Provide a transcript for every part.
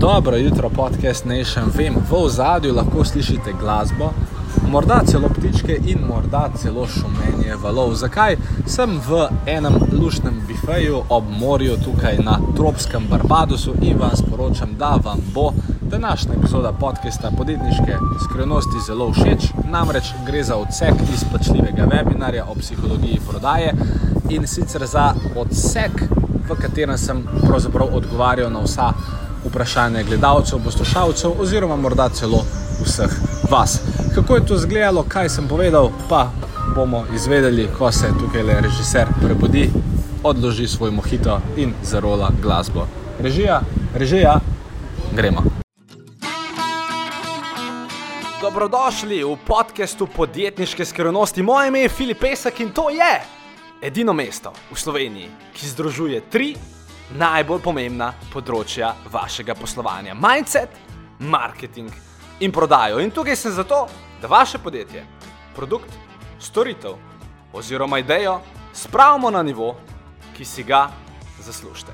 Dobro jutro, podcast Nation. Vem, v ozadju lahko slišite glasbo, morda celo ptičke in morda celo šumenje valov. Zakaj? Sem v enem lušnem bifeju ob morju tukaj na tropskem Barbadosu in vam sporočam, da vam bo današnja epizoda podcasta podjetniške skrivnosti zelo všeč. Namreč gre za odsek izplačljivega webinarja o psihologiji prodaje in sicer za odsek, v katerem sem pravzaprav odgovarjal na vsa vprašanja gledalcev, poslušalcev oziroma morda celo vseh vas. Kako je to izgledalo, kaj sem povedal, pa bomo izvedeli, ko se tukaj le režiser prebudi, odloži svoj mohito in zarola glasbo. Režija, režija, gremo. Dobrodošli v podkastu podjetniške skrivnosti. Moje ime je Filip Pesek in to je edino mesto v Sloveniji, ki združuje tri najbolj pomembna področja vašega poslovanja: mindset, marketing in prodajo. In tukaj sem zato, da vaše podjetje, produkt, storitev oziroma idejo spravimo na nivo, ki si ga zaslužite.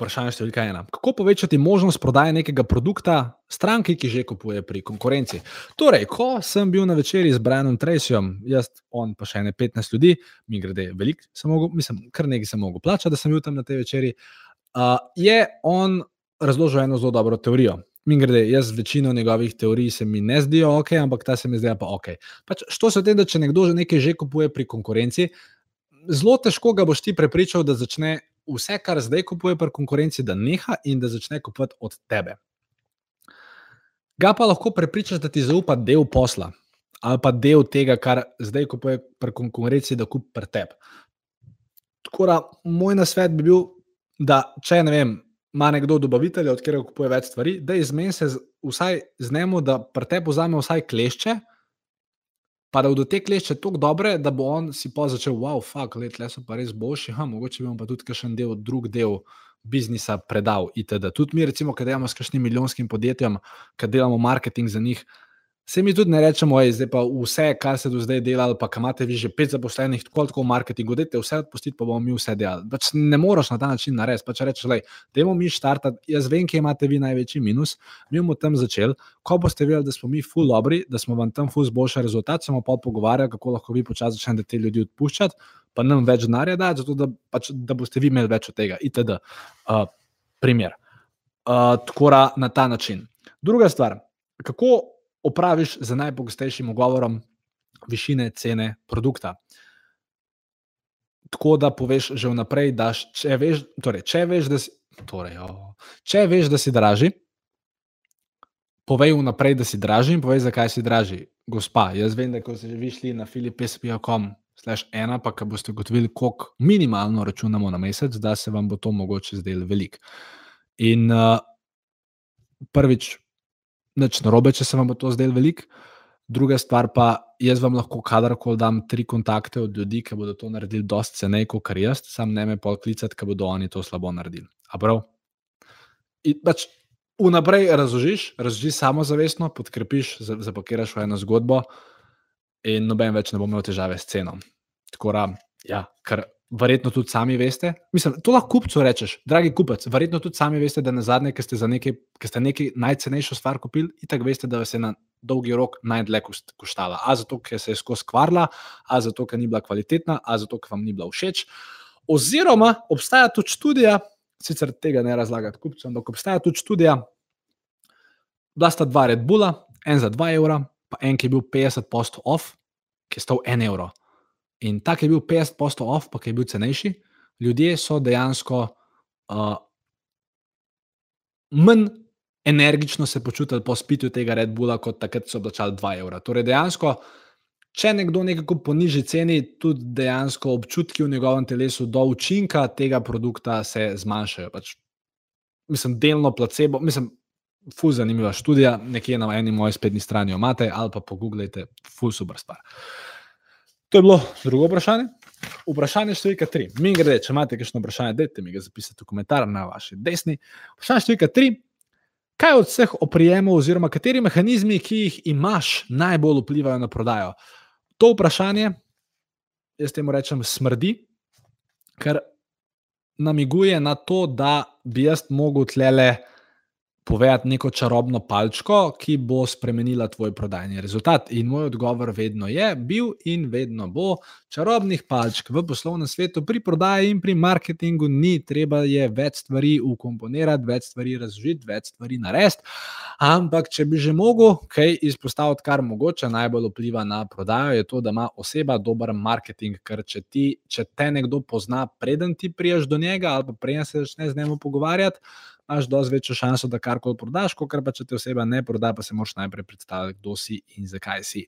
Vprašanje številka ena. Kako povečati možnost prodaje nekega produkta stranki, ki že kupuje pri konkurenci? Torej, ko sem bil na večerji z Brianom Tracyjem, jaz, on pa še ne 15 ljudi, mi grede veliko, mislim, kar nekaj sem mogel plačati, da sem bil tam na tej večerji, uh, je on razložil eno zelo dobro teorijo. Mi grede, jaz večino njegovih teorij se mi ne zdijo ok, ampak ta se mi zdi pa ok. Pač, što se tem, da če nekdo že nekaj že kupuje pri konkurenci, zelo težko ga boš ti prepričal, da začne vse, kar zdaj kupuje pri konkurenci, da neha in da začne kupovati od tebe. Ga pa lahko prepričaš, da ti zaupa del posla ali pa del tega, kar zdaj kupuje pri konkurenci, da kupi pri tebi. Tako da moj nasvet bi bil, da če ne vem, ima nekdo dobavitelja, od katerega kupuje več stvari, da izmeni se vsaj z njim, da pri tebi vzame vsaj klešče pa da bodo te kleče tako dobre, da bo on si pa začel, wow, fuck, let, le so pa res boljši, ha, mogoče vam pa tudi kakšen del, drug del biznisa predal. Itd. Tudi mi, recimo, ki delamo s kakšnim milijonskim podjetjem, ki delamo marketing za njih, Se mi tudi ne rečemo, da je vse, kar se do zdaj delalo, pa imate vi že pet zaposlenih, tako kot v marketingu, da je vse odpustiti, pa bomo mi vse delali. Pač ne moreš na ta način narediti. Pač rečeš, da je mi štartati, jaz vem, kje imate vi največji minus, mi bomo tam začeli. Ko boste videli, da smo mi full dobri, da smo vam tam full zboljšali rezultat, se bomo pa pogovarjali, kako lahko vi počasi začnete te ljudi odpuščati, pa nam več denarja dati, zato da, pač, da boste vi imeli več od tega. Itd. Uh, primer. Uh, tako na ta način. Druga stvar. Kako opraviš z najpogostejšim ogovorom višine cene produkta. Tako da poveš že vnaprej, da če veš, torej, če veš, da si, torej, oh, če veš, da si dražji, povej vnaprej, da si dražji in povej, zakaj si dražji. Gospa, jaz vem, da ko ste že višli na filipes.com. Slash ena, pa ki boste ugotovili, koliko minimalno računamo na mesec, da se vam bo to mogoče zdelo veliko. In uh, prvič, nič narobe, če se vam bo to zdelo veliko. Druga stvar pa, jaz vam lahko kadarkoli dam tri kontakte od ljudi, ki bodo to naredili dosti ceneje kot jaz, sam ne me pa klicati, ker bodo oni to slabo naredili. Pač vnaprej razložiš, razložiš samozavestno, podkrepiš, zapakiraš v eno zgodbo, in noben več ne bo imel težave s cenom. Tako da, ja, kar verjetno tudi sami veste. Mislim, to lahko kupcu rečeš, dragi kupec, verjetno tudi sami veste, da na zadnje, ki ste za nekaj, ki ste nekaj najcenejšo stvar kupili, in tako veste, da vas je na dolgi rok najdlje koštala. A zato, ker se je skozi kvarla, a zato, ker ni bila kvalitetna, a zato, ker vam ni bila všeč. Oziroma, obstaja tudi študija, sicer tega ne razlagati kupcem, ampak obstaja tudi študija, da sta dva Red Bulla, en za 2 evra, pa en, ki je bil 50% off, ki je stal 1 evro. In tak je bil 50% off, pa je bil cenejši. Ljudje so dejansko uh, manj energično se počutili po spitju tega Red Bulla, kot takrat so plačali 2 evra. Torej, dejansko, če nekdo nekako po nižji ceni, tudi dejansko občutki v njegovem telesu do učinka tega produkta se zmanjšajo. Pač, mislim, delno placebo. Mislim, Ful zanimiva študija, nekje na eni moji spletni strani jo imate, ali pa pogooglejte, ful super stvar. To je bilo drugo vprašanje. Vprašanje številka tri. Mi gre, če imate kakšno vprašanje, dajte mi ga zapisati v komentar na vaši desni. Vprašanje številka tri. Kaj od vseh oprijemov, oziroma kateri mehanizmi, ki jih imaš, najbolj vplivajo na prodajo? To vprašanje jaz temu rečem, smrdi, ker namiguje na to, da bi jaz mogel tlele povedati neko čarobno palčko, ki bo spremenila tvoj prodajni rezultat. In moj odgovor vedno je bil in vedno bo: čarobnih palčk v poslovnem svetu pri prodaji in pri marketingu ni, treba je več stvari ukomponirati, več stvari razložiti, več stvari narediti. Ampak, če bi že mogel kaj izpostaviti, kar mogoče najbolj vpliva na prodajo, je to, da ima oseba dober marketing. Ker če, ti, če te nekdo pozna, preden ti priješ do njega, ali pa preden se začneš z njim pogovarjati, imaš dosti večjo šanso, da karkoli prodaš, kot pa če te oseba ne proda, pa se moraš najprej predstaviti, kdo si in zakaj si.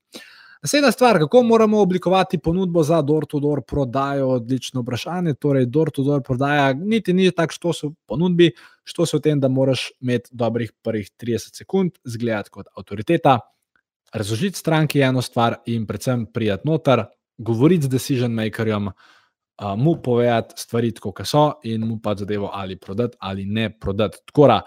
Naslednja stvar, kako moramo oblikovati ponudbo za door-to-door prodajo, odlično vprašanje. Torej, door-to-door prodaja niti ni tako, što so ponudbi, što so v tem, da moraš imeti dobrih prvih 30 sekund, zgledati kot avtoriteta, razložiti stranki eno stvar in predvsem prijeti noter, govoriti z decision makerjem, uh, mu povedati stvari, kot so, in mu pa zadevo ali prodati ali ne prodati. Tako da,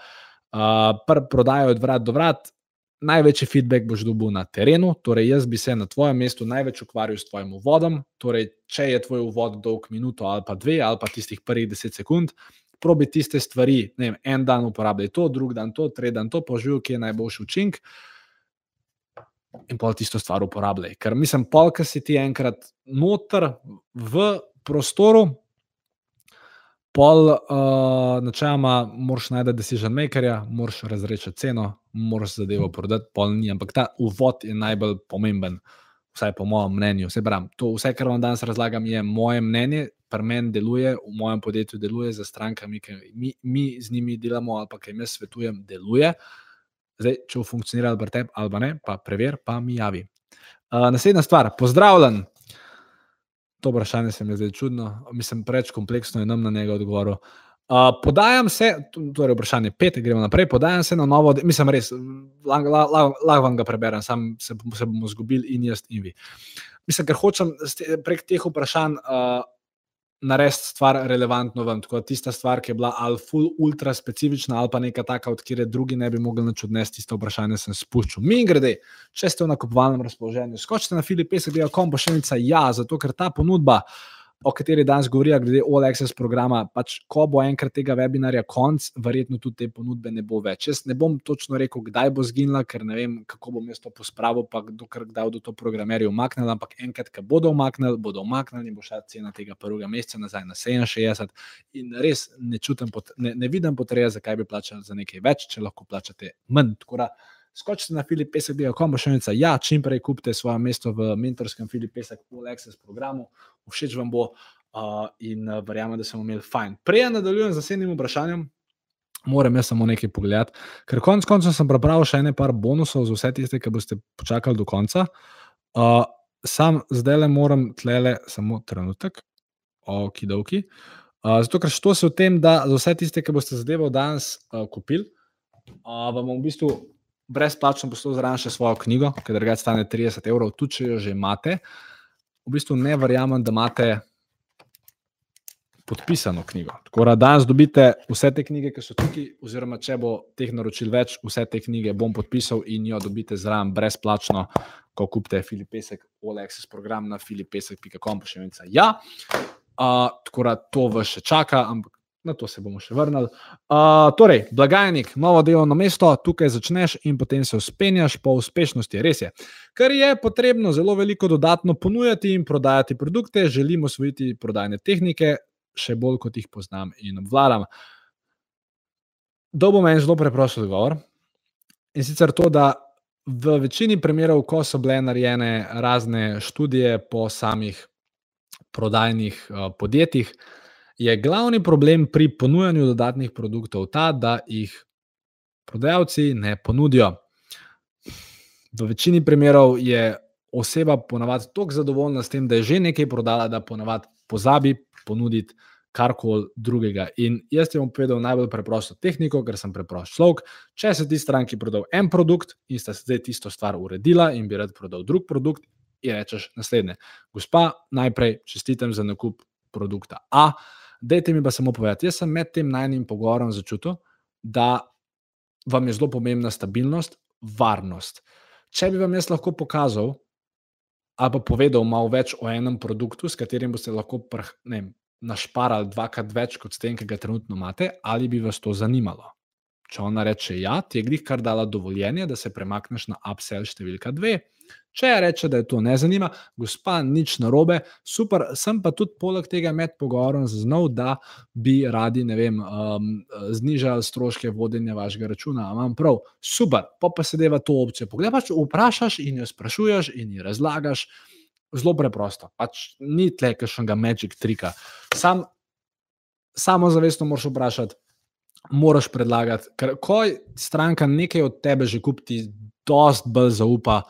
uh, prodajo od vrat do vrat. Največji feedback boš dobil na terenu, torej jaz bi se na tvojem mestu največ ukvarjal s tvojim uvodom. Torej, če je tvoj uvod dolg minuto ali pa dve, ali pa tistih prvih deset sekund, probi tiste stvari. Vem, en dan uporabljaj to, drug dan to, tretji dan to, poživi, ki je najboljši učinek. In pol tisto stvar uporabljaj. Ker mislim, polk si ti enkrat noter v prostoru, pol, uh, načeloma, moraš najti decision makerja, moraš razreči ceno, moraš zadevo prodati, pol ni. Ampak ta uvod je najbolj pomemben, vsaj po mojem mnenju. Vse, bram, to, vse, kar vam danes razlagam, je moje mnenje, pri meni deluje, v mojem podjetju deluje za strankami, ki mi, mi z njimi delamo ali pa kaj jim svetujem, deluje. Zdaj, če bo funkcioniralo pri tebi ali ne, pa prever, pa mi javi. Uh, naslednja stvar, pozdravljen. To vprašanje se mi zdaj čudno, mislim, preveč kompleksno je nam na njega odgovoril. Uh, podajam se, torej vprašanje pet, gremo naprej. Podajam se na novo, mislim, res, lahko la, la, la vam ga preberem, sam se, se bomo zgubili in jaz in vi. Mislim, ker hočem prek teh vprašanj uh, narediti stvar relevantno vam. Tako da tista stvar, ki je bila ali full ultra specifična, ali pa neka taka, od kjer drugi ne bi mogli nič odnesti, tisto vprašanje sem spuščal. Mi grede, če ste v nakupovalnem razpoloženju, skočite na filipese.com, pa še enica ja, zato ker ta ponudba o kateri danes govorijo, glede All Access programa. Pač, ko bo enkrat tega webinarja konc, verjetno tudi te ponudbe ne bo več. Jaz ne bom točno rekel, kdaj bo zginila, ker ne vem, kako bom jaz to pospravil, pa dokler kdaj bodo to programerji umaknili. Ampak enkrat, ko bodo umaknili, bodo umaknili in bo šla cena tega prvega meseca nazaj na 67. In res ne čutim, ne, ne vidim potrebe, zakaj bi plačali za nekaj več, če lahko plačate manj. Skočite na Filip Pesek, bil je kombašenica. Ja, čim prej kupite svoje mesto v mentorskem Filip Pesek All Access programu, všeč vam bo uh, in verjamem, da sem imel fajn. Prej nadaljujem z naslednjim vprašanjem. Moram jaz samo nekaj pogledati, ker konec koncev sem prepravil še nekaj bonusov za vse tiste, ki boste počakali do konca. Uh, sam zdaj le moram tlele samo trenutek, okidovki. Uh, zato, ker što se v tem, da za vse tiste, ki boste zadevo danes uh, kupili, uh, vam v bistvu brezplačno poslušal zraven še svojo knjigo, ki drugače stane 30 evrov, tudi če jo že imate. V bistvu ne verjamem, da imate podpisano knjigo. Tako da danes dobite vse te knjige, ki so tukaj, oziroma če bo teh naročil več, vse te knjige bom podpisal in jo dobite zraven brezplačno, ko kupite Filipesek, OLEXS program na filipesek.com, enica. Ja, uh, tako da to vas še čaka, ampak na to se bomo še vrnili. Uh, torej, blagajnik, novo delovno mesto, tukaj začneš in potem se uspenjaš po uspešnosti. Res je. Ker je potrebno zelo veliko dodatno ponujati in prodajati produkte, želimo osvojiti prodajne tehnike, še bolj kot jih poznam in obvladam. Dobo meni zelo preprost odgovor. In sicer to, da v večini primerov, ko so bile narejene razne študije po samih prodajnih uh, podjetjih, je glavni problem pri ponujanju dodatnih produktov ta, da jih prodajalci ne ponudijo. V večini primerov je oseba ponavadi tako zadovoljna s tem, da je že nekaj prodala, da ponavadi pozabi ponuditi karkoli drugega. In jaz ti bom povedal najbolj preprosto tehniko, ker sem preprost človek. Če se ti stranki prodal en produkt in sta zdaj tisto stvar uredila in bi rad prodal drug produkt, je rečeš naslednje. Gospa, najprej čestitam za nakup produkta A. Dajte mi pa samo povedati, jaz sem med tem najnim pogovorom začutil, da vam je zelo pomembna stabilnost, varnost. Če bi vam jaz lahko pokazal, ali pa povedal malo več o enem produktu, s katerim boste lahko prh, ne, našparali dvakrat več kot s tem, ki ga trenutno imate, ali bi vas to zanimalo. Če ona reče ja, ti je glih kar dala dovoljenje, da se premakneš na upsell številka dve. Če reče, da je to ne zanima, gospa, nič narobe, super, sem pa tudi poleg tega med pogovorom zaznal, da bi radi, vem, um, znižali stroške vodenja vašega računa. Imam prav, super, pa pa se deva to opcijo. Poglej, pač vprašaš in jo sprašuješ in ji razlagaš. Zelo preprosto, pač ni tle kakšnega magic trika. Sam, samo zavestno moraš vprašati, moraš predlagati, ker ko stranka nekaj od tebe že kupi, dosti bolj zaupa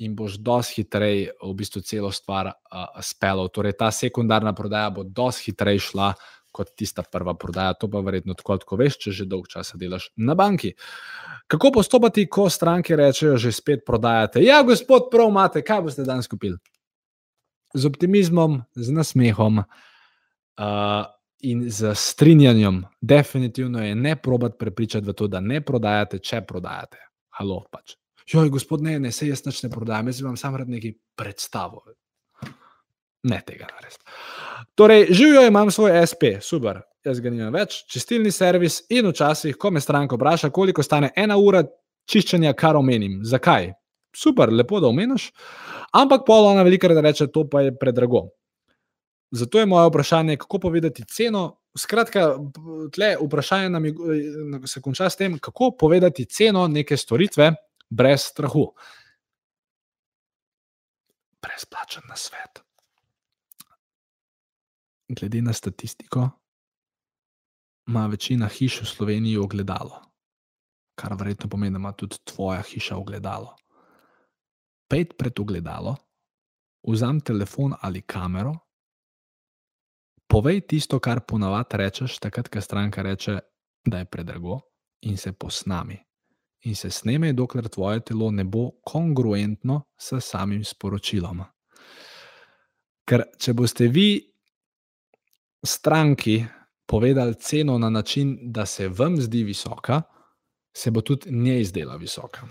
in boš dosti hitreje v bistvu celo stvar uh, spelo. Torej, ta sekundarna prodaja bo dosti hitreje šla kot tista prva prodaja. To pa verjetno tako, kot veš, če že dolg časa delaš na banki. Kako postopati, ko stranke rečejo, že spet prodajate? Ja, gospod, prav imate, kaj boste danes kupili? Z optimizmom, z nasmehom. Uh, in z strinjanjem, definitivno je ne probati prepričati v to, da ne prodajate, če prodajate. Halo, pač. Joj, gospod, ne, ne, se jaz ne prodajam, jaz vam sam rad nekaj predstavo. Ne tega narediti. Torej, živijo imam svoj SP, super, jaz ga nimam več, čistilni servis in včasih, ko me stranka vpraša, koliko stane ena ura čiščenja, kar omenim. Zakaj? Super, lepo, da omeniš. Ampak pol ona velika reče, to pa je predrago. Zato je moje vprašanje, kako povedati ceno. Skratka, tle vprašanje nam je, se konča s tem, kako povedati ceno neke storitve brez strahu. Brezplačen na svet. Glede na statistiko, ima večina hiš v Sloveniji ogledalo, kar verjetno pomeni, da ima tudi tvoja hiša ogledalo. Pejt pred ogledalo, vzam telefon ali kamero Povej tisto, kar ponavadi rečeš, takrat, ko stranka reče, da je predrago, in se posnami. In se sneme, dokler tvoje telo ne bo kongruentno s samim sporočilom. Ker če boste vi stranki povedali ceno na način, da se vam zdi visoka, se bo tudi njej zdela visoka.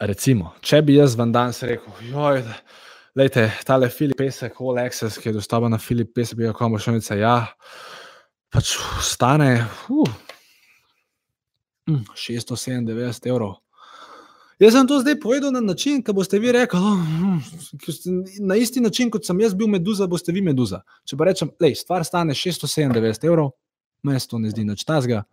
Recimo, če bi jaz vam danes rekel, da. Lejte, tale Filip Pesek, All Access, ki je dostopen na Filip Pesek, bi rekel, mošovica, ja, pač stane uh, 697 evrov. Jaz sem to zdaj povedal na način, ki boste vi rekli, oh, na isti način, kot sem jaz bil meduza, boste vi meduza. Če pa rečem, lej, stvar stane 697 evrov, meni se to ne zdi nič tazga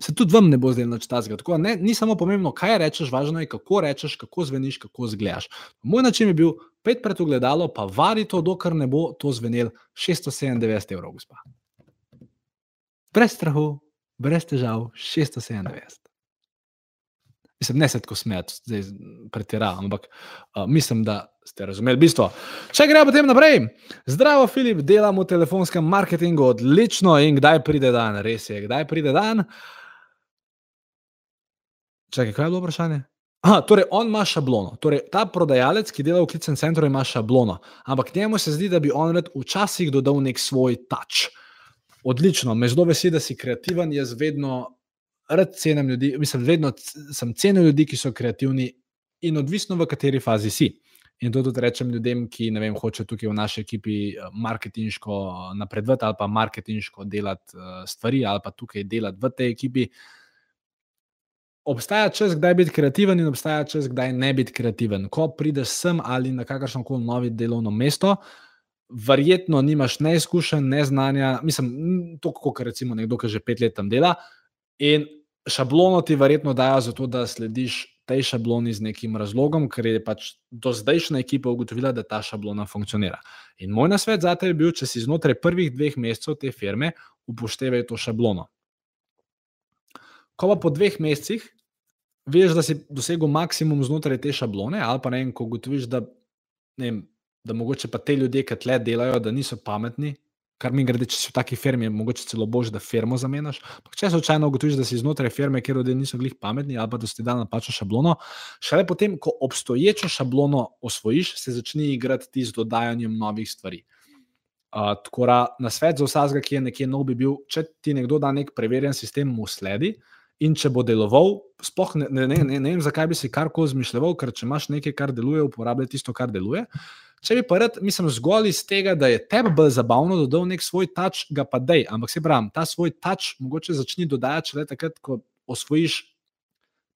se tudi vam ne bo zdelo noč ta zgled. Ni samo pomembno, kaj rečeš, važno je, kako rečeš, kako zveniš, kako zgledaš. Moj način je bil pet pred ogledalo, pa vari to, dokler ne bo to zvenel 697 evrov, gospa. Brez strahu, brez težav, 697. Mislim, ne se tako smeti, zdaj pretiravam, ampak uh, mislim, da ste razumeli bistvo. Če gremo potem naprej. Zdravo, Filip, delamo v telefonskem marketingu odlično in kdaj pride dan? Res je, kdaj pride dan? Čakaj, kaj je bilo vprašanje? Aha, torej, on ima šablono. Torej, ta prodajalec, ki dela v klicnem centru, ima šablono. Ampak njemu se zdi, da bi on včasih dodal nek svoj tač. Odlično, me zelo veseli, da si kreativen. Jaz vedno rad cenim ljudi, mislim, vedno sem cenil ljudi, ki so kreativni in odvisno v kateri fazi si. In to tudi rečem ljudem, ki vem, hoče tukaj v naši ekipi eh, marketinško napredovati ali pa marketinško delati eh, stvari ali pa tukaj delati v tej ekipi. Obstaja čas, kdaj biti kreativen, in obstaja čas, kdaj ne biti kreativen. Ko prideš sem ali na kakršno koli novo delovno mesto, verjetno nimaš ne izkušenj, ne znanja. Mislim, to, kot recimo nekdo, ki že pet let tam dela. In šablono ti verjetno dajo zato, da slediš tej šabloni z nekim razlogom, ker je pač do zdajšnja ekipa ugotovila, da ta šablona funkcionira. In moj nasvet za te je bil, če si znotraj prvih dveh mesecev te firme, upoštevaj to šablono. Ko pa po dveh mesecih veš, da si dosegel maksimum znotraj te šablone, ali pa ne, ko ugotoviš, da, ne vem, da mogoče pa te ljudje, ki tle delajo, da niso pametni, kar mi gre, če si v taki firmi, je mogoče celo bož, da firmo zamenjaš. Če se očajno ugotoviš, da si znotraj firme, kjer ljudje niso glih pametni, ali pa da si dal napačno šablono, šele potem, ko obstoječo šablono osvojiš, se začne igrati ti z dodajanjem novih stvari. Uh, tako da na svet za vsakega, ki je nekje nov, bi bil, če ti nekdo da nek preverjen sistem, mu sledi In če bo deloval, sploh ne, ne, ne, ne, ne vem, zakaj bi si karkoli zmišljal, ker če imaš nekaj, kar deluje, uporabljaj tisto, kar deluje. Če bi pa rad, mislim, zgolj iz tega, da je tebi bolj zabavno, dodal nek svoj touch, ga pa dej. Ampak se pravi, ta svoj touch mogoče začni dodajati šele takrat, ko osvojiš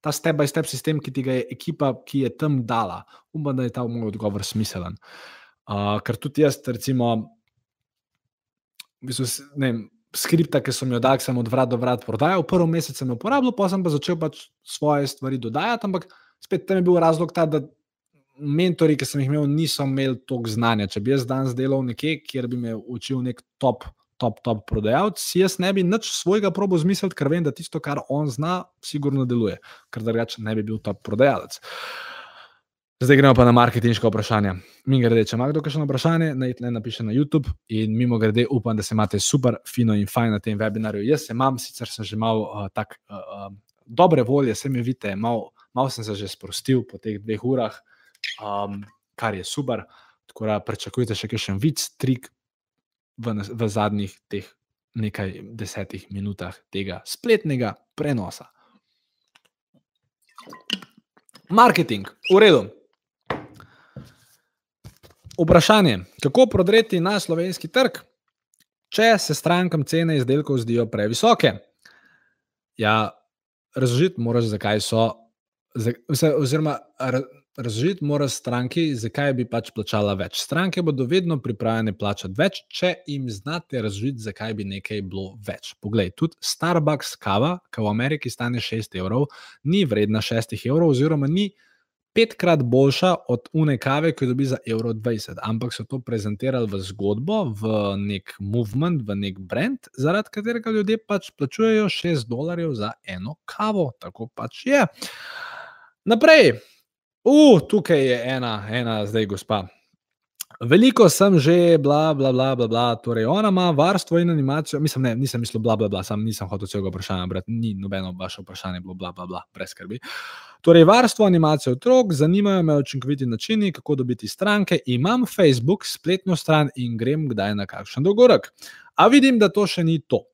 ta step-by-step sistem, ki ti ga je ekipa, ki je tam dala. Upam, da je ta moj odgovor smiselen. Uh, ker tudi jaz, recimo, v bistvu, ne vem, skripta, ki sem jo dal, sem od vrat do vrat prodajal, prvi mesec sem jo uporabljal, pa sem pa začel pač svoje stvari dodajati, ampak spet tam je bil razlog ta, da mentori, ki sem jih imel, niso imeli toliko znanja. Če bi jaz danes delal nekje, kjer bi me učil nek top top, top prodajalec, jaz ne bi nič svojega probo zmisliti, ker vem, da tisto, kar on zna, sigurno deluje, ker drugače ne bi bil top prodajalec. Zdaj gremo pa na marketinško vprašanje. Mi grede, če ima kdo kakšno vprašanje, naj le napiše na YouTube. In mimo grede, upam, da se imate super, fino in fajn na tem webinarju. Jaz se imam, sicer sem že malo uh, tako uh, dobre volje, se mi vidite, malo mal sem se že sprostil po teh dveh urah, um, kar je super. Tako da pričakujte še kakšen vic, trik, v, v zadnjih teh nekaj desetih minutah tega spletnega prenosa. Marketing, v redu. Vprašanje, kako prodreti na slovenski trg, če se strankam cene izdelkov zdijo previsoke? Ja, razložiti moraš, zakaj so, oziroma razložiti mora stranki, zakaj bi pač plačala več. Stranke bodo vedno pripravljene plačati več, če jim znate razložiti, zakaj bi nekaj bilo več. Poglej, tudi Starbucks kava, ki v Ameriki stane 6 evrov, ni vredna 6 evrov, oziroma ni petkrat boljša od une kave, ki jo dobi za evro 20. Ampak so to prezentirali v zgodbo, v nek movement, v nek brand, zaradi katerega ljudje pač plačujejo 6 dolarjev za eno kavo. Tako pač je. Naprej, Uh, tukaj je ena, ena zdaj gospa. Veliko sem že, bla, bla, bla, bla, bla. Torej, ona ima varstvo in animacijo. Mislim, ne, nisem mislil, bla, bla, bla, sam nisem hotel celega vprašanja, brat, ni nobeno vaše vprašanje, bilo, bla, bla, bla, brez skrbi. Torej, varstvo, animacijo otrok, zanimajo me učinkoviti načini, kako dobiti stranke. Imam Facebook, spletno stran in grem kdaj na kakšen dogodek. A vidim, da to še ni to.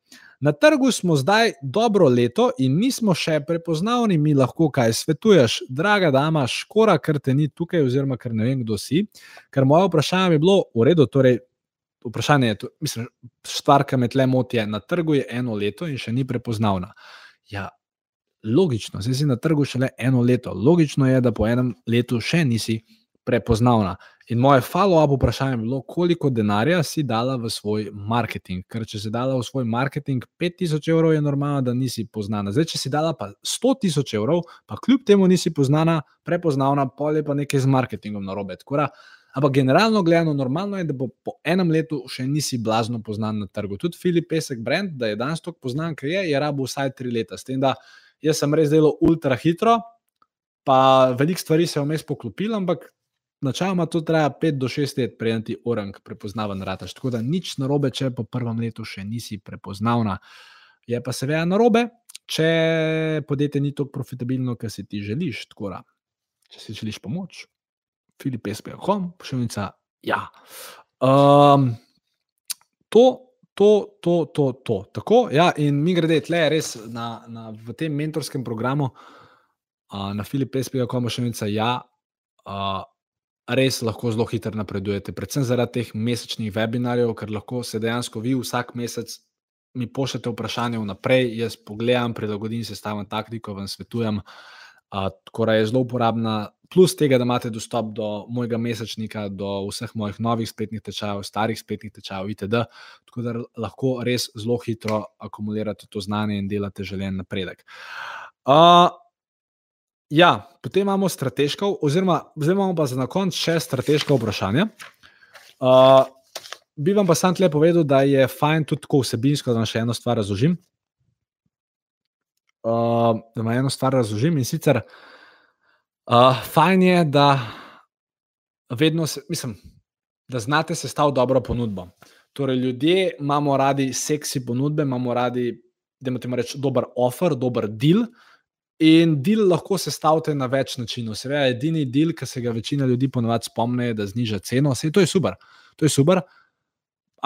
Na trgu smo zdaj dobro leto in nismo še prepoznavni, mi lahko kaj svetuješ. Draga dama, škora, ker te ni tukaj, oziroma ker ne vem, kdo si. Ker moje vprašanje bi bilo v redu. Torej, vprašanje je, mislim, stvar, ki me tle moti, je, na trgu je eno leto in še ni prepoznavna. Ja, logično, zdaj si na trgu šele eno leto. Logično je, da po enem letu še nisi prepoznavna. In moje follow-up vprašanje je bilo, koliko denarja si dala v svoj marketing. Ker če si dala v svoj marketing 5000 evrov, je normalno, da nisi poznana. Zdaj, če si dala pa 100 tisoč evrov, pa kljub temu nisi poznana, prepoznavna, pol je pa nekaj z marketingom na robe. Ampak generalno gledano, normalno je, da po enem letu še nisi blazno poznan na trgu. Tudi Filip Pesek, brand, da je danes tako poznan, ker je, je rabo vsaj tri leta. S tem, da jaz sem res delal ultra hitro, pa veliko stvari se je vmes poklopilo, ampak načeloma to traja 5 do 6 let, preden ti orang prepoznaven rataš. Tako da nič narobe, če po prvem letu še nisi prepoznavna. Je pa seveda narobe, če podjetje ni tako profitabilno, kot si ti želiš. Tako da, če si želiš pomoč, Filip SP.com, pošiljnica. Ja. Um, to, to, to, to, to. Tako, ja, in mi grede tle, res na, na, v tem mentorskem programu uh, na Filip SP.com, pošiljnica. Ja. Uh, res lahko zelo hitro napredujete, predvsem zaradi teh mesečnih webinarjev, ker lahko se dejansko vi vsak mesec mi pošljete vprašanje vnaprej, jaz pogledam, prilagodim se stavim taktiko, vam svetujem. Tako da je zelo uporabna, plus tega, da imate dostop do mojega mesečnika, do vseh mojih novih spletnih tečajev, starih spletnih tečajev, itd. Tako da lahko res zelo hitro akumulirate to znanje in delate željen napredek. Uh, Ja, potem imamo strateško, oziroma zdaj imamo pa za na koncu še strateško vprašanje. Uh, bi vam pa sam tle povedal, da je fajn tudi tako vsebinsko, da vam še eno stvar razložim. Uh, da vam eno stvar razložim in sicer uh, fajn je, da vedno, se, mislim, da znate sestaviti dobro ponudbo. Torej, ljudje imamo radi seksi ponudbe, imamo radi, da imamo reči, dober offer, dober deal. In del lahko sestavite na več načinov. Seveda, edini del, ki se ga večina ljudi ponovadi spomne, je, da zniža ceno. Vse to je super. To je super.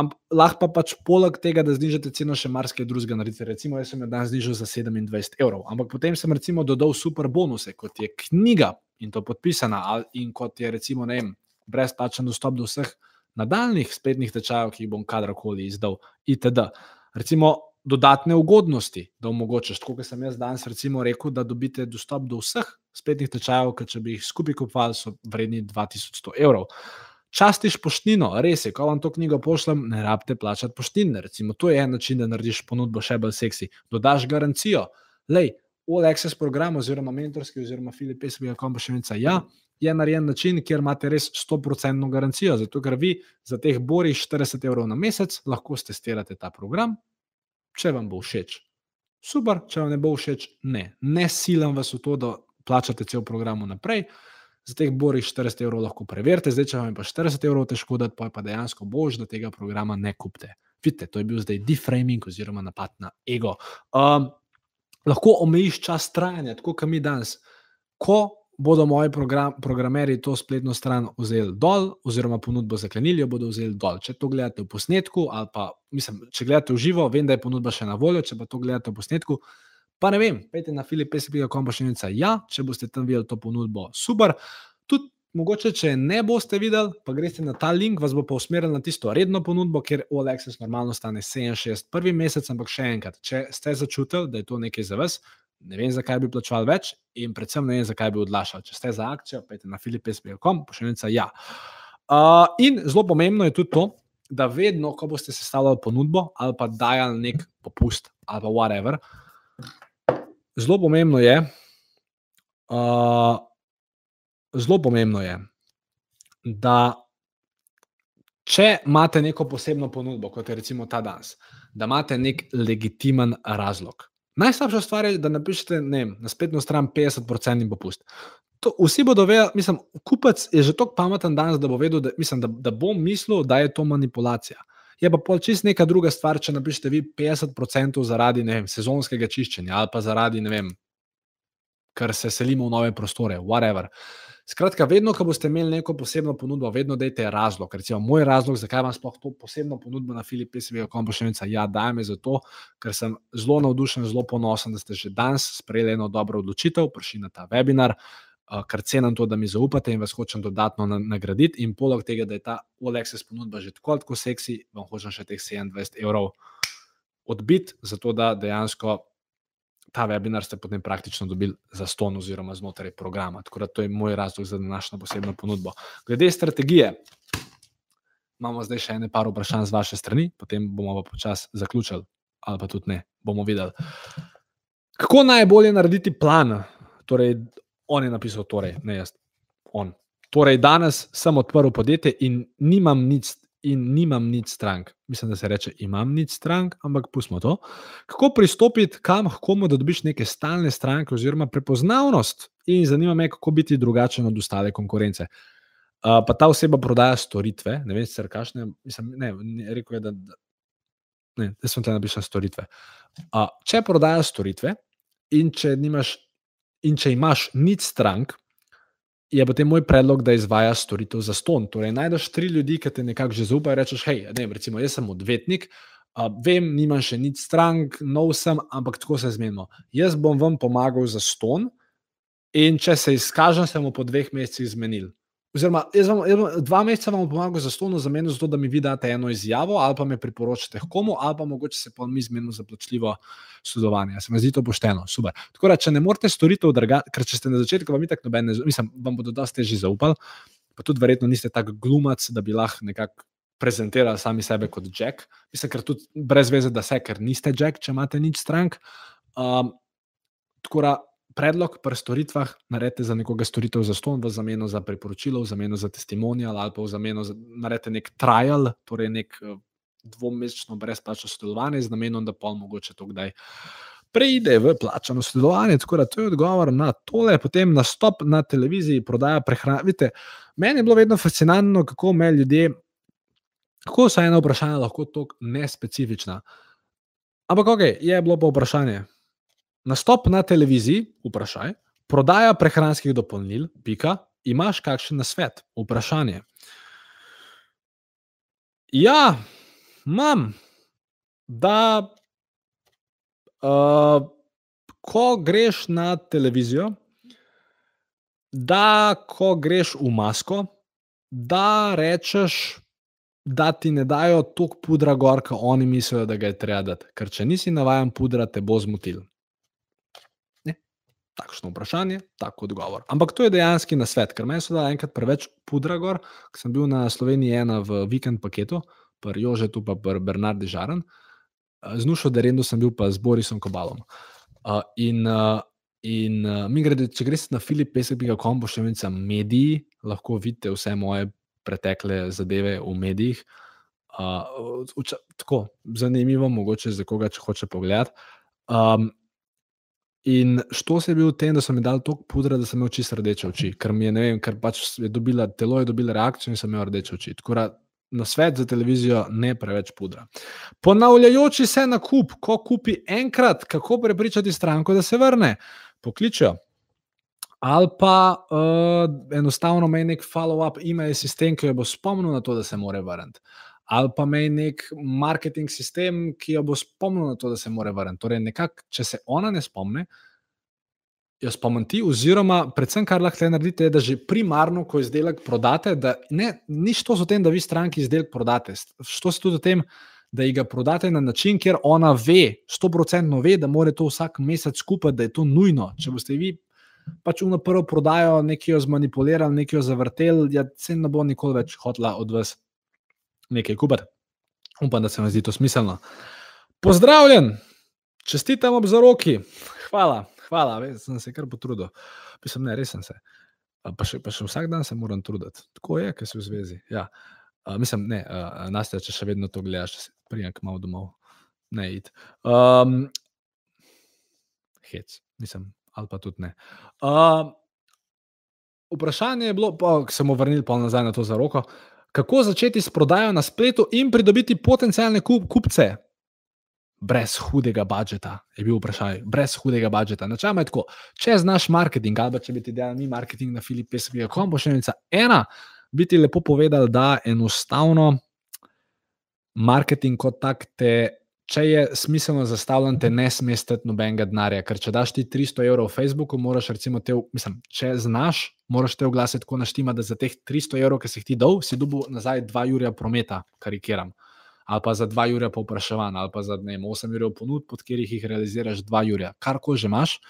Ampak lahko pa pač poleg tega, da znižate ceno, še marsikaj drugega naredite. Recimo, jaz sem jo danes znižal za 27 evrov, ampak potem sem recimo dodal super bonuse, kot je knjiga in to podpisana, in kot je recimo, ne vem, brezplačen dostop do vseh nadaljnih spletnih tečajev, ki jih bom kadarkoli izdal, itd. Recimo, dodatne ugodnosti, da omogočaš, kot sem jaz danes recimo rekel, da dobite dostop do vseh spletnih tečajev, ker če bi jih skupaj kupovali, so vredni 2100 evrov. Častiš poštnino, res je, ko vam to knjigo pošljem, ne rabite plačati poštine. Recimo, to je en način, da narediš ponudbo še bolj seksi. Dodaš garancijo. Lej, All Access program, oziroma mentorski, oziroma Filip Pesmi, kako pa še enica. Ja, je narejen način, kjer imate res 100% garancijo. Zato, ker vi za teh borih 40 evrov na mesec lahko testirate ta program, če vam bo všeč. Super, če vam ne bo všeč, ne. Ne silam vas v to, da plačate cel program naprej za teh borih 40 evrov lahko preverite, zdaj če vam je pa 40 evrov težko dati, pa je pa dejansko bož, da tega programa ne kupite. Vidite, to je bil zdaj deframing oziroma napad na ego. Um, lahko omejiš čas trajanja, tako kot mi danes. Ko bodo moji program, programeri to spletno stran vzeli dol, oziroma ponudbo zaklenili, jo bodo vzeli dol. Če to gledate v posnetku, ali pa mislim, če gledate v živo, vem, da je ponudba še na voljo, če pa to gledate v posnetku, Pa ne vem, pejte na filipesp.com, pa še enica. Ja, če boste tam videli to ponudbo, super. Tudi mogoče, če ne boste videli, pa greste na ta link, vas bo pa usmeril na tisto redno ponudbo, ker All Access normalno stane 67 prvi mesec, ampak še enkrat, če ste začutili, da je to nekaj za vas, ne vem, zakaj bi plačal več in predvsem ne vem, zakaj bi odlašal. Če ste za akcijo, pejte na še enica. Ja. Uh, in zelo pomembno je tudi to, da vedno, ko boste sestavljali ponudbo ali pa dajali nek popust ali pa whatever, zelo pomembno je, uh, zelo pomembno je, da če imate neko posebno ponudbo, kot je recimo ta danes, da imate nek legitimen razlog. Najslabša stvar je, da napišete ne, na spletno stran 50% popust. To, vsi bodo vedeli, mislim, kupec je že tako pameten danes, da bo vedel, da, mislim, da, da bo mislil, da je to manipulacija. Je pa pol čist neka druga stvar, če napišete vi 50% zaradi vem, sezonskega čiščenja ali pa zaradi, ne vem, ker se selimo v nove prostore, whatever. Skratka, vedno, ko boste imeli neko posebno ponudbo, vedno dajte razlog. Recimo, moj razlog, zakaj imam sploh to posebno ponudbo na Filipi, se je kompošenica. Ja, dajem je zato, ker sem zelo navdušen, zelo ponosen, da ste že danes sprejeli eno dobro odločitev, prišli na ta webinar. Eh, kar cenim to, da mi zaupate in vas hočem dodatno nagraditi. In poleg tega, da je ta Olexes ponudba že tako tako seksi, vam hočem še teh 27 evrov odbiti, zato da dejansko ta webinar ste potem praktično dobili za ston oziroma znotraj programa. Tako da to je moj razlog za današnjo posebno ponudbo. Glede strategije, imamo zdaj še ene par vprašanj z vaše strani, potem bomo pa počasi zaključili, ali pa tudi ne, bomo videli. Kako najbolje narediti plan? Torej, on je napisal, torej, ne jaz. On. Torej, danes sem odprl podjetje in nimam nič, in nimam nič strank. Mislim, da se reče, imam nič strank, ampak pustimo to. Kako pristopiti kam, komu da dobiš neke stalne stranke, oziroma prepoznavnost, in zanima me, kako biti drugačen od ostale konkurence. Uh, pa ta oseba prodaja storitve, ne vem, sicer kašne, mislim, ne, ne, rekel je, da, da ne, da sem te napisal storitve. Uh, če prodaja storitve in če nimaš In če imaš nič strank, je potem moj predlog, da izvajaš storitev za ston. Torej, najdeš tri ljudi, ki te nekako že zaupajo. Rečeš, hej, ne, recimo, jaz sem odvetnik, uh, vem, nimam še nič strank, nov sem, ampak tako se zmenimo. Jaz bom vam pomagal za ston, in če se izkažem, se bomo po dveh mesecih zmenili. Oziroma, jaz vam, jaz vam, dva meseca vam pomagam za stovno zameno, zato da mi vi date eno izjavo, ali pa me priporočate komu, ali pa mogoče se pa mi zmenimo za plačljivo sodelovanje. Se mi zdi to pošteno, super. Tako da, če ne morete storitev, ker če ste na začetku, vam tako noben, mislim, vam bodo dosti težje zaupali, pa tudi verjetno niste tako glumac, da bi lahko nekako prezentirali sami sebe kot Jack. Mislim, ker tudi brez veze, da se, ker niste Jack, če imate nič strank. Um, tako da, predlog pri storitvah naredite za nekoga storitev za ston, v zameno za priporočilo, v zameno za testimonial ali pa v zameno za naredite nek trial, torej nek eh, dvomesečno brezplačno sodelovanje z namenom, da pol mogoče to kdaj. Preide v plačano sodelovanje, tako da to je odgovor na tole, potem nastop na televiziji, prodaja prehrane. Meni je bilo vedno fascinantno, kako me ljudje, kako so ena vprašanja lahko tako nespecifična. Ampak, ok, je bilo pa vprašanje, Nastop na televiziji, vprašaj, prodaja prehranskih dopolnil, pika, imaš kakšen nasvet? Vprašanje. Ja, imam, da uh, ko greš na televizijo, da ko greš v masko, da rečeš, da ti ne dajo toliko pudra gor, kot oni mislijo, da ga je treba dati. Ker če nisi navaden pudra, te bo zmotil. Takšno vprašanje, tako odgovor. Ampak to je dejansko na svet, ker meni so dali enkrat preveč pudra gor, ker sem bil na Sloveniji ena v vikend paketu, pri Jožetu pa pri Bernardi Žaran. Z Nušo Derendu sem bil pa z Borisom Kobalom. Uh, in uh, In mi grede, če greš na filipesek.com, boš še videl mediji, lahko vidite vse moje pretekle zadeve v medijih. Uh, uča, tako zanimivo, mogoče za koga, če hoče pogledati. Um, in što se je bil v tem, da so mi dali toliko pudra, da sem imel čisto rdeče oči, ker mi je, ne vem, ker pač je dobila, telo je dobilo reakcijo in sem imel rdeče oči. Tako da na svet za televizijo ne preveč pudra. Ponavljajoči se na kup, ko kupi enkrat, kako prepričati stranko, da se vrne pokličejo. Ali pa uh, enostavno ima nek follow-up e-mail sistem, ki jo bo spomnil na to, da se mora vrniti. Ali pa ima nek marketing sistem, ki jo bo spomnil na to, da se mora vrniti. Torej, nekako, če se ona ne spomne, jo spomni, oziroma, predvsem, kar lahko naredite, je, da že primarno, ko izdelek prodate, da ne, ni to o tem, da vi stranki izdelek prodate. Što se tudi o tem, da jih prodate na način, kjer ona ve, sto procentno ve, da mora to vsak mesec skupaj, da je to nujno. Če boste vi pač v prvo prodajo nekaj zmanipulirali, nekaj zavrteli, ja, se ne bo nikoli več hotla od vas nekaj kupiti. Upam, da se vam zdi to smiselno. Pozdravljen, čestitam ob zaroki. Hvala, hvala, Vez, sem se kar potrudil. Pisem, ne, res sem se. Pa še, pa še vsak dan se moram truditi. Tako je, ker si v zvezi. Ja. Uh, mislim, ne, uh, Nastja, če še vedno to gledaš, prijem k malu domov, ne id. Um, hec, nisem, ali pa tudi ne. Uh, vprašanje je bilo, pa se bomo vrnili pa nazaj na to za roko. Kako začeti s prodajo na spletu in pridobiti potencijalne kup kupce? Brez hudega budžeta, je bil vprašanje. Brez hudega budžeta. Načeloma je tako, če znaš marketing, ali če bi ti delal mi marketing na Filipesovih, bo še ena bi ti lepo povedal, da enostavno marketing kot tak te. Če je smiselno zastavljen, te ne smeš stati nobenega denarja. Ker če daš ti 300 evrov v Facebooku, moraš, recimo, te, mislim, če znaš, moraš te oglase tako naštima, da za teh 300 evrov, ki si jih ti dal, si dobil nazaj 2 jurja prometa, karikiram. Ali pa za 2 jurja povpraševanja, ali pa za vem, 8 jurjev ponud, pod katerih jih realiziraš 2 jurja. Kar ko že imaš,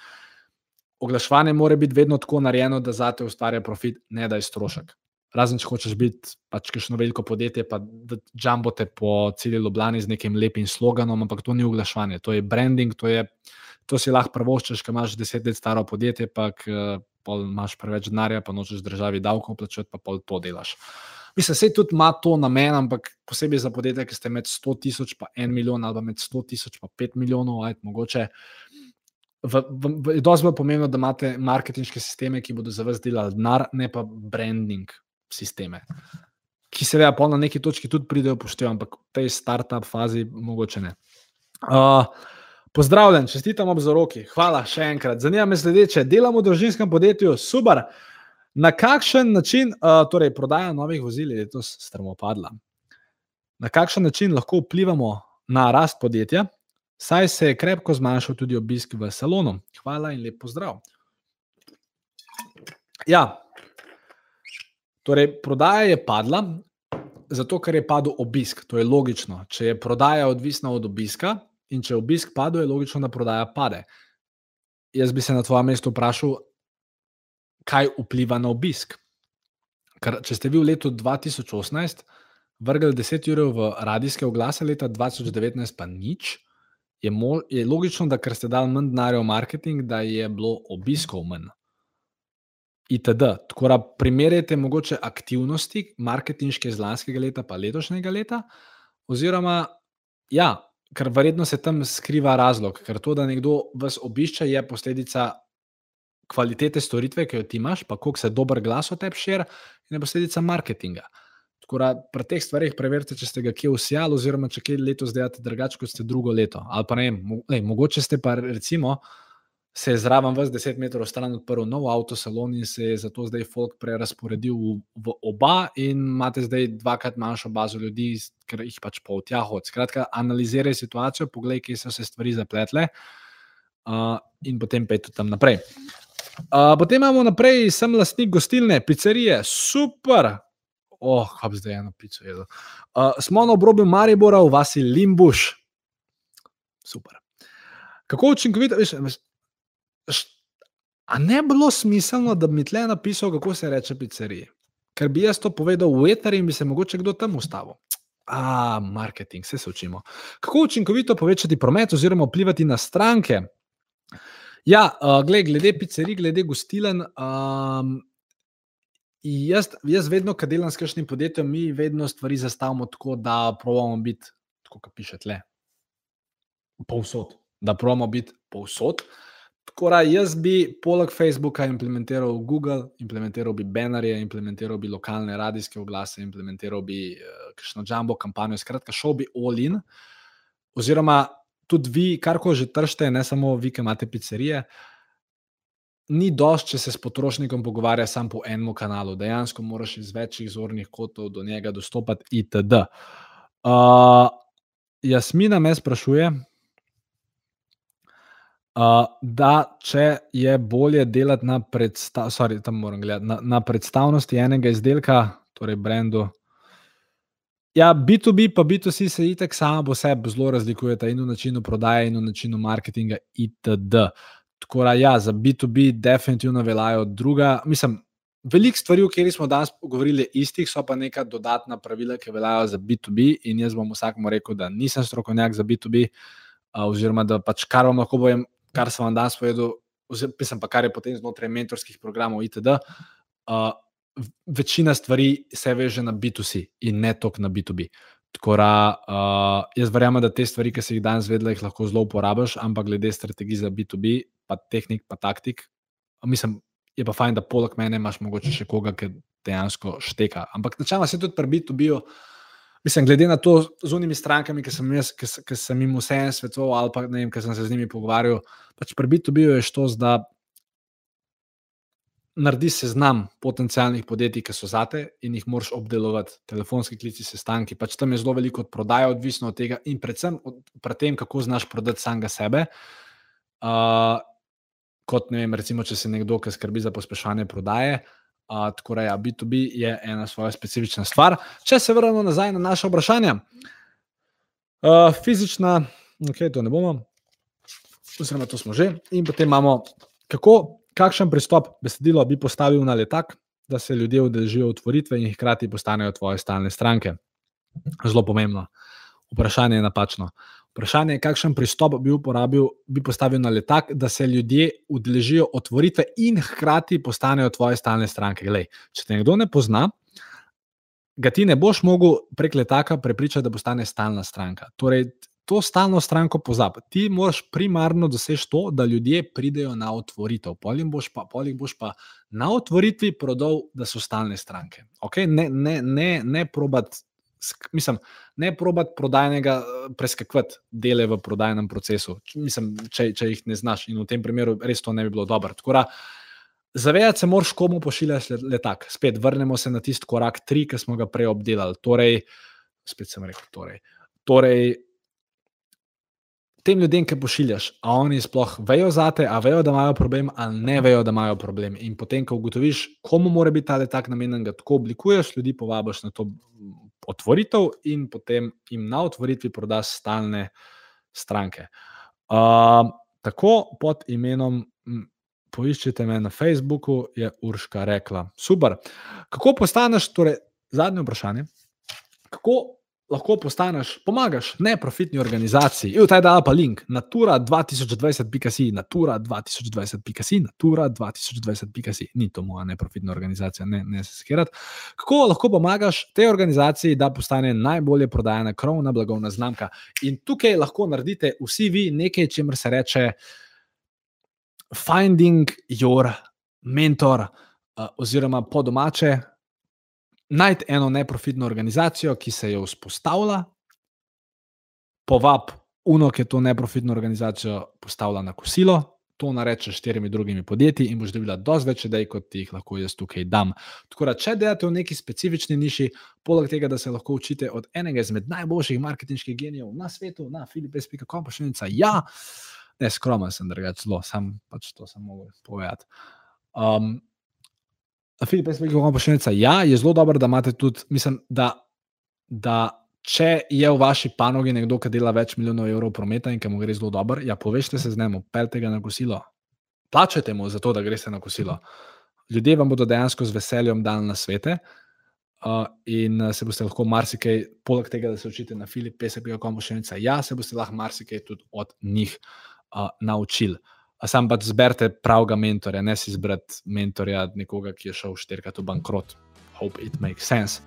oglaševanje mora biti vedno tako narejeno, da za te ustvarja profit, ne da je strošek razen če hočeš biti pač kakšno veliko podjetje, pa da jumbote po celi Ljubljani z nekim lepim sloganom, ampak to ni oglaševanje, to je branding, to, je, to si lahko prvoščeš, ker imaš deset let staro podjetje, pa imaš preveč denarja, pa nočeš državi davkov plačati, pa pol to delaš. Mislim, se tudi ima to namen, ampak posebej za podjetje, ki ste med 100 tisoč in 1 milijon, ali med 100 tisoč in 5 milijonov, ajt, mogoče. V, v, v, je dosti bolj pomembno, da imate marketinške sisteme, ki bodo za vas delali denar, ne pa branding, sisteme, ki seveda pa na neki točki tudi pridejo poštevati, ampak v tej start-up fazi mogoče ne. Uh, pozdravljen, čestitam ob zaroki, hvala še enkrat. Zanima me sledeče, delamo v družinskem podjetju, super. Na kakšen način, uh, torej prodaja novih vozil je letos strmo padla? Na kakšen način lahko vplivamo na rast podjetja, saj se je krepko zmanjšal tudi obisk v salonu? Hvala in lep pozdrav. Ja, Torej, prodaja je padla, zato ker je padel obisk. To je logično. Če je prodaja odvisna od obiska in če je obisk padel, je logično, da prodaja pade. Jaz bi se na tvojem mestu vprašal, kaj vpliva na obisk. Ker, če ste vi v letu 2018 vrgli 10 ur v radijske oglase, leta 2019 pa nič, je, mo, je logično, da ker ste dali manj denarja v marketing, da je bilo obiskov manj itd. Tako da primerjate mogoče aktivnosti, marketinške iz lanskega leta, pa letošnjega leta, oziroma, ja, ker verjetno se tam skriva razlog, ker to, da nekdo vas obišče, je posledica kvalitete storitve, ki jo ti imaš, pa koliko se dober glas o tebi širi, in je posledica marketinga. Tako da pri teh stvarih preverite, če ste ga kje usijali, oziroma če kje letos delate drugače, kot ste drugo leto. Ali pa ne, mo, lej, mogoče ste pa recimo se je zraven vas 10 metrov stran odprl nov avtosalon in se je zato zdaj folk prerasporedil v, v oba in imate zdaj dvakrat manjšo bazo ljudi, ker jih pač po tja hod. Skratka, analiziraj situacijo, poglej, kje so se stvari zapletle uh, in potem pej tudi tam naprej. Uh, potem imamo naprej, sem lastnik gostilne, pizzerije, super. Oh, bi zdaj eno pico jedel. Uh, smo na obrobju Maribora v vasi Limbuš. Super. Kako učinkovito, veš, A ne bi bilo smiselno, da bi mi tle napisal, kako se reče pizzeriji? Ker bi jaz to povedal v eter in bi se mogoče kdo tam ustavil. A, marketing, vse se učimo. Kako učinkovito povečati promet oziroma vplivati na stranke? Ja, uh, gled, glede pizzerij, glede gostilen. Um, jaz, jaz vedno, kad delam s kakšnim podjetjem, mi vedno stvari zastavimo tako, da pravimo biti, tako kot piše tle, povsod. Da pravimo biti povsod. Uh, Tako da jaz bi poleg Facebooka implementiral Google, implementiral bi banerje, implementiral bi lokalne radijske oglase, implementiral bi uh, kakšno jumbo kampanjo. Skratka, šel bi all in. Oziroma, tudi vi, kar ko že tržite, ne samo vi, ki imate pizzerije. Ni dosti, če se s potrošnikom pogovarja samo po enem kanalu, dejansko moraš iz večjih zornih kotov do njega dostopati, itd. Uh, Jasmina me sprašuje, Uh, da, če je bolje delati na, predstav, sorry, gledati, na, na predstavnosti enega izdelka, torej brendu. Ja, B2B pa B2C se itek samo po sebi zelo razlikujeta in v načinu prodaje, in v načinu marketinga, itd. Tako da, ja, za B2B definitivno veljajo druga. Mislim, veliko stvari, o katerih smo danes govorili, istih, so pa neka dodatna pravila, ki veljajo za B2B. In jaz bom vsakmu rekel, da nisem strokovnjak za B2B, uh, oziroma da pač kar vam lahko povem, kar sem vam danes povedal, oziroma pa kar je potem znotraj mentorskih programov itd. Uh, večina stvari se veže na B2C in ne toliko na B2B. Tako da uh, jaz verjamem, da te stvari, ki si jih danes vedela, jih lahko zelo uporabiš, ampak glede strategij za B2B, pa tehnik, pa taktik, mislim, je pa fajn, da poleg mene imaš mogoče še koga, ki dejansko šteka. Ampak načeloma se tudi pri B2B-u. Mislim, glede na to, z unimi strankami, ki sem, jaz, ki, ki sem jim vse en svetoval, ali pa ne vem, ki sem se z njimi pogovarjal, pač prebito bil je to, da naredi seznam potencijalnih podjetij, ki so zate in jih moraš obdelovati, telefonski klici, sestanki. Pač tam je zelo veliko od prodaje, odvisno od tega in predvsem od tem, kako znaš prodati samega sebe. Uh, kot ne vem, recimo, če si nekdo, ki skrbi za pospeševanje prodaje. Uh, tako da, ja, B2B je ena svoja specifična stvar. Če se vrnemo nazaj na naše vprašanje, uh, fizična, ok, to ne bomo, oziroma to smo že. In potem imamo, kako, kakšen pristop besedilo bi postavil na letak, da se ljudje udeležijo otvoritve in hkrati postanejo tvoje stalne stranke. Zelo pomembno. Vprašanje je napačno. Vprašanje je, kakšen pristop bi uporabil, bi postavil na letak, da se ljudje udeležijo otvoritve in hkrati postanejo tvoje stalne stranke. Glej, če te nekdo ne pozna, ga ti ne boš mogel prek letaka prepričati, da postane stalna stranka. Torej, to stalno stranko pozabi. Ti moraš primarno doseči to, da ljudje pridejo na otvoritev. Polih boš, boš pa na otvoritvi prodal, da so stalne stranke. Okay? Ne, ne, ne, ne probat mislim, ne probat prodajnega eh, preskakovati dele v prodajnem procesu, mislim, če, če jih ne znaš in v tem primeru res to ne bi bilo dobro. Zavedati se moraš, komu pošiljaš letak. Spet vrnemo se na tisti korak tri, ki smo ga prej obdelali. Torej, spet sem rekel, torej. torej tem ljudem, ki pošiljaš, a oni sploh vejo za te, a vejo, da imajo problem, ali ne vejo, da imajo problem. In potem, ko ugotoviš, komu mora biti ta letak namenjen, ga tako oblikuješ, ljudi povabiš na to otvoritev in potem jim na otvoritvi prodaš stalne stranke. Uh, tako pod imenom. Poiščite me na Facebooku, je Urška rekla. Super. Kako postaneš, torej, zadnje vprašanje, kako lahko postaneš, pomagaš neprofitni organizaciji. In taj da pa link, natura 2020.si, natura 2020.si, natura 2020.si. Ni to moja neprofitna organizacija, ne, ne se skirati. Kako lahko pomagaš tej organizaciji, da postane najbolje prodajena krovna blagovna znamka. In tukaj lahko naredite vsi vi nekaj, čemer se reče finding your mentor, uh, oziroma po domače najti eno neprofitno organizacijo, ki se je vzpostavila, povab uno, ki je to neprofitno organizacijo postavila na kosilo, to narediti s štirimi drugimi podjetji in boš dobila dosti več idej, kot jih lahko jaz tukaj dam. Tako da, če delate v neki specifični niši, poleg tega, da se lahko učite od enega izmed najboljših marketinških genijev na svetu, na filipes.com, pa še enica, ja, ne skromen sem, drugač zelo, sam pač to sem mogel povedati. Um, filipes.com, pa še enica, ja, je zelo dobro, da imate tudi, mislim, da. da če je v vaši panogi nekdo, ki dela več milijonov evrov prometa in ki mu gre zelo dobro, ja, povežite se z njim, pelte ga na kosilo. Plačajte mu za to, da greste na kosilo. Ljudje vam bodo dejansko z veseljem dali na svete. Uh, in uh, se boste lahko marsikaj, poleg tega, da se učite na Filip, PSP, kako še enica, ja, se boste lahko marsikaj tudi od njih uh, naučili. Sam pač zberite pravega mentorja, ne si izbrati mentorja nekoga, ki je šel štirikrat v bankrot. Hope it makes sense.